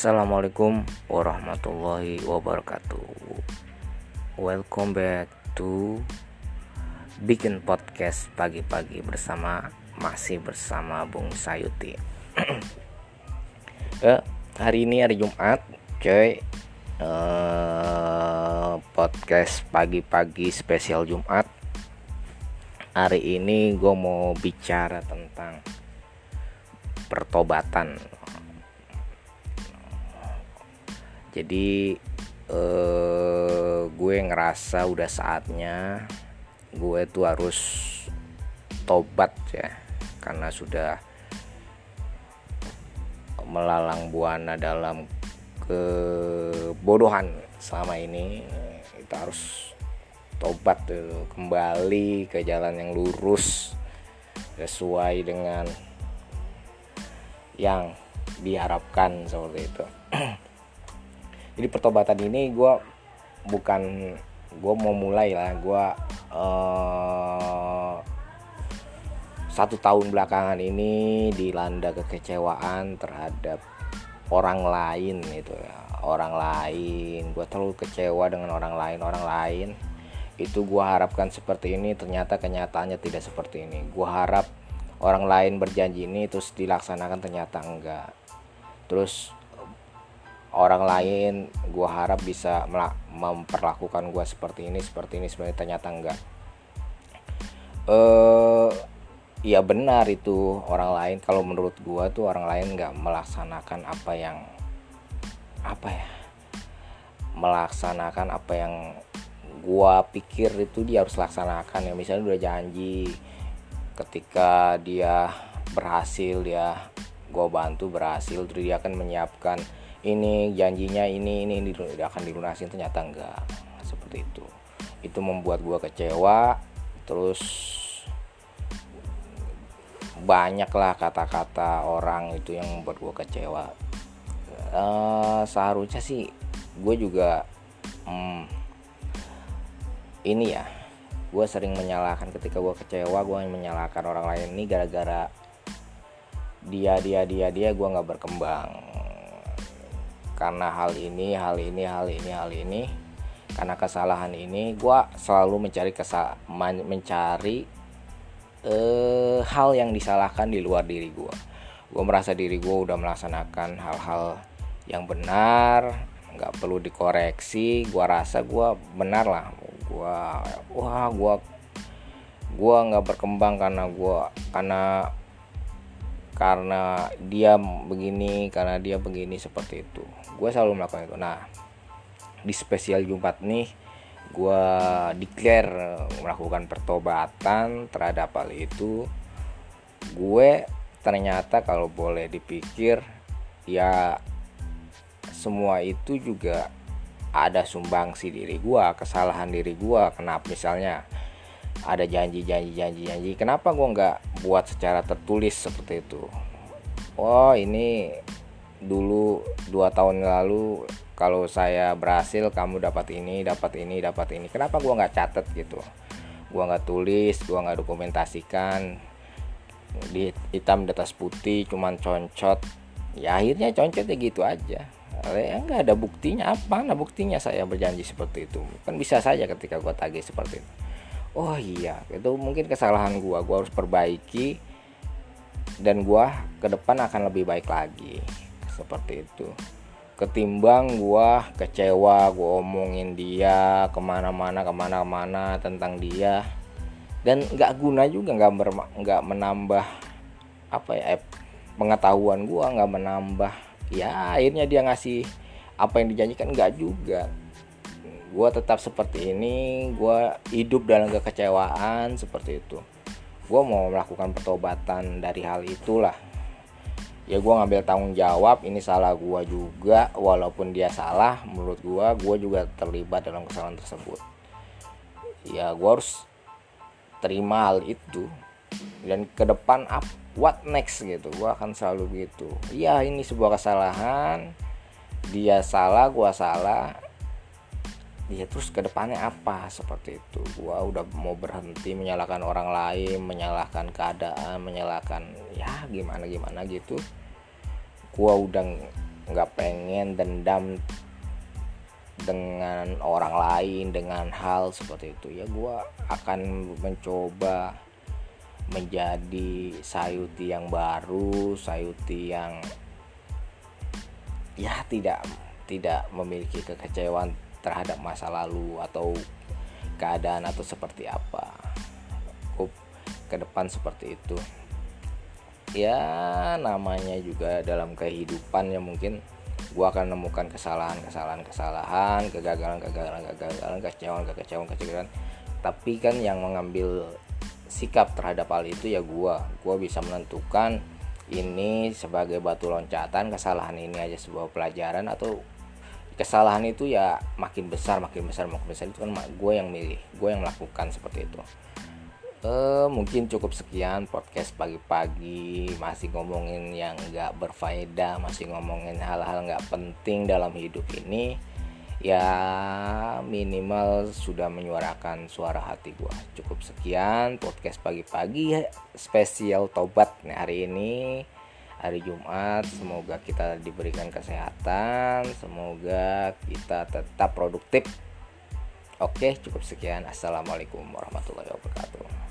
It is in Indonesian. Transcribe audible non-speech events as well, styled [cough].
Assalamualaikum warahmatullahi wabarakatuh. Welcome back to Bikin Podcast pagi-pagi bersama masih bersama Bung Sayuti. [clears throat] eh, hari ini hari Jumat, coy. Eh, podcast pagi-pagi spesial Jumat. Hari ini gue mau bicara tentang pertobatan jadi eh, gue ngerasa udah saatnya gue tuh harus tobat ya. Karena sudah melalang buana dalam kebodohan selama ini. Kita harus tobat tuh kembali ke jalan yang lurus sesuai dengan yang diharapkan seperti itu [clears throat] jadi pertobatan ini gue bukan gue mau mulai lah. Gue uh, satu tahun belakangan ini dilanda kekecewaan terhadap orang lain itu ya. Orang lain. Gue terlalu kecewa dengan orang lain. Orang lain. Itu gue harapkan seperti ini. Ternyata kenyataannya tidak seperti ini. Gue harap orang lain berjanji ini terus dilaksanakan. Ternyata enggak. Terus orang lain gue harap bisa memperlakukan gue seperti ini seperti ini sebenarnya ternyata enggak. Eh ya benar itu orang lain kalau menurut gue tuh orang lain nggak melaksanakan apa yang apa ya melaksanakan apa yang gue pikir itu dia harus laksanakan ya. Misalnya udah janji ketika dia berhasil ya gue bantu berhasil terus dia akan menyiapkan ini janjinya ini ini ini akan dilunasin. Ternyata enggak seperti itu. Itu membuat gue kecewa terus banyaklah kata-kata orang itu yang membuat gue kecewa. Uh, seharusnya sih gue juga hmm, ini ya gue sering menyalahkan ketika gue kecewa gue menyalahkan orang lain. Ini gara-gara dia dia dia dia gue nggak berkembang karena hal ini hal ini hal ini hal ini karena kesalahan ini gue selalu mencari kesal mencari eh, hal yang disalahkan di luar diri gue gue merasa diri gue udah melaksanakan hal-hal yang benar nggak perlu dikoreksi gue rasa gue benar lah. Gue wah gue gue nggak berkembang karena gue karena karena dia begini karena dia begini seperti itu. Gue selalu melakukan itu. Nah di spesial Jumat nih gue declare melakukan pertobatan terhadap hal itu. Gue ternyata kalau boleh dipikir ya semua itu juga ada sumbangsi diri gue kesalahan diri gue kenapa? Misalnya ada janji janji janji janji. Kenapa gue nggak buat secara tertulis seperti itu? Oh ini dulu dua tahun lalu kalau saya berhasil kamu dapat ini dapat ini dapat ini. Kenapa gue nggak catet gitu? Gue nggak tulis gue nggak dokumentasikan. Di hitam di atas putih cuman concot. Ya akhirnya concotnya gitu aja. Ya nggak ada buktinya. Apa? Nah buktinya saya berjanji seperti itu. Kan bisa saja ketika gue tagih seperti itu oh iya itu mungkin kesalahan gua. Gua harus perbaiki dan gua ke depan akan lebih baik lagi. Seperti itu. Ketimbang gua kecewa gua omongin dia ke mana-mana ke mana-mana tentang dia. Dan nggak guna juga nggak nggak menambah apa ya pengetahuan gua nggak menambah. Ya akhirnya dia ngasih apa yang dijanjikan nggak juga gue tetap seperti ini gue hidup dalam kekecewaan seperti itu. Gue mau melakukan pertobatan dari hal itulah. Ya gue ngambil tanggung jawab ini salah gue juga. Walaupun dia salah menurut gue gue juga terlibat dalam kesalahan tersebut. Ya gue harus terima hal itu. Dan ke depan up what next gitu? Gue akan selalu gitu. Ya ini sebuah kesalahan. Dia salah gue salah ya terus ke depannya apa? Seperti itu. Gua udah mau berhenti menyalahkan orang lain menyalahkan keadaan menyalahkan ya gimana gimana gitu. Gua udah nggak pengen dendam dengan orang lain dengan hal seperti itu. Ya gue akan mencoba menjadi sayuti yang baru sayuti yang ya tidak tidak memiliki kekecewaan terhadap masa lalu atau keadaan atau seperti apa. Ke depan seperti itu. Ya namanya juga dalam kehidupan ya mungkin gua akan menemukan kesalahan kesalahan kesalahan kegagalan kegagalan kegagalan kekecewaan kekecewaan kekecewaan tapi kan yang mengambil sikap terhadap hal itu ya gua. Gua bisa menentukan ini sebagai batu loncatan kesalahan ini aja sebuah pelajaran atau kesalahan itu ya makin besar makin besar makin besar. Itu kan gue yang milih gue yang melakukan seperti itu. Uh, mungkin cukup sekian podcast pagi-pagi. Masih ngomongin yang nggak berfaedah masih ngomongin hal-hal nggak penting dalam hidup ini. Ya minimal sudah menyuarakan suara hati gua. Cukup sekian podcast pagi-pagi spesial tobat nih hari ini hari Jumat semoga kita diberikan kesehatan semoga kita tetap produktif Oke, cukup sekian. Assalamualaikum warahmatullahi wabarakatuh.